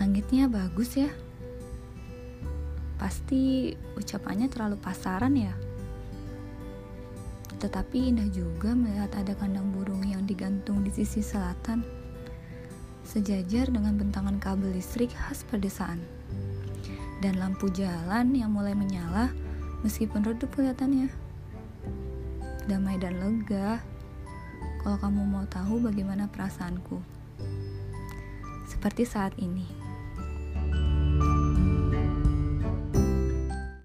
Langitnya bagus ya. Pasti ucapannya terlalu pasaran ya. Tetapi indah juga melihat ada kandang burung yang digantung di sisi selatan. Sejajar dengan bentangan kabel listrik khas pedesaan. Dan lampu jalan yang mulai menyala meskipun redup kelihatannya. Damai dan lega. Kalau kamu mau tahu bagaimana perasaanku. Seperti saat ini.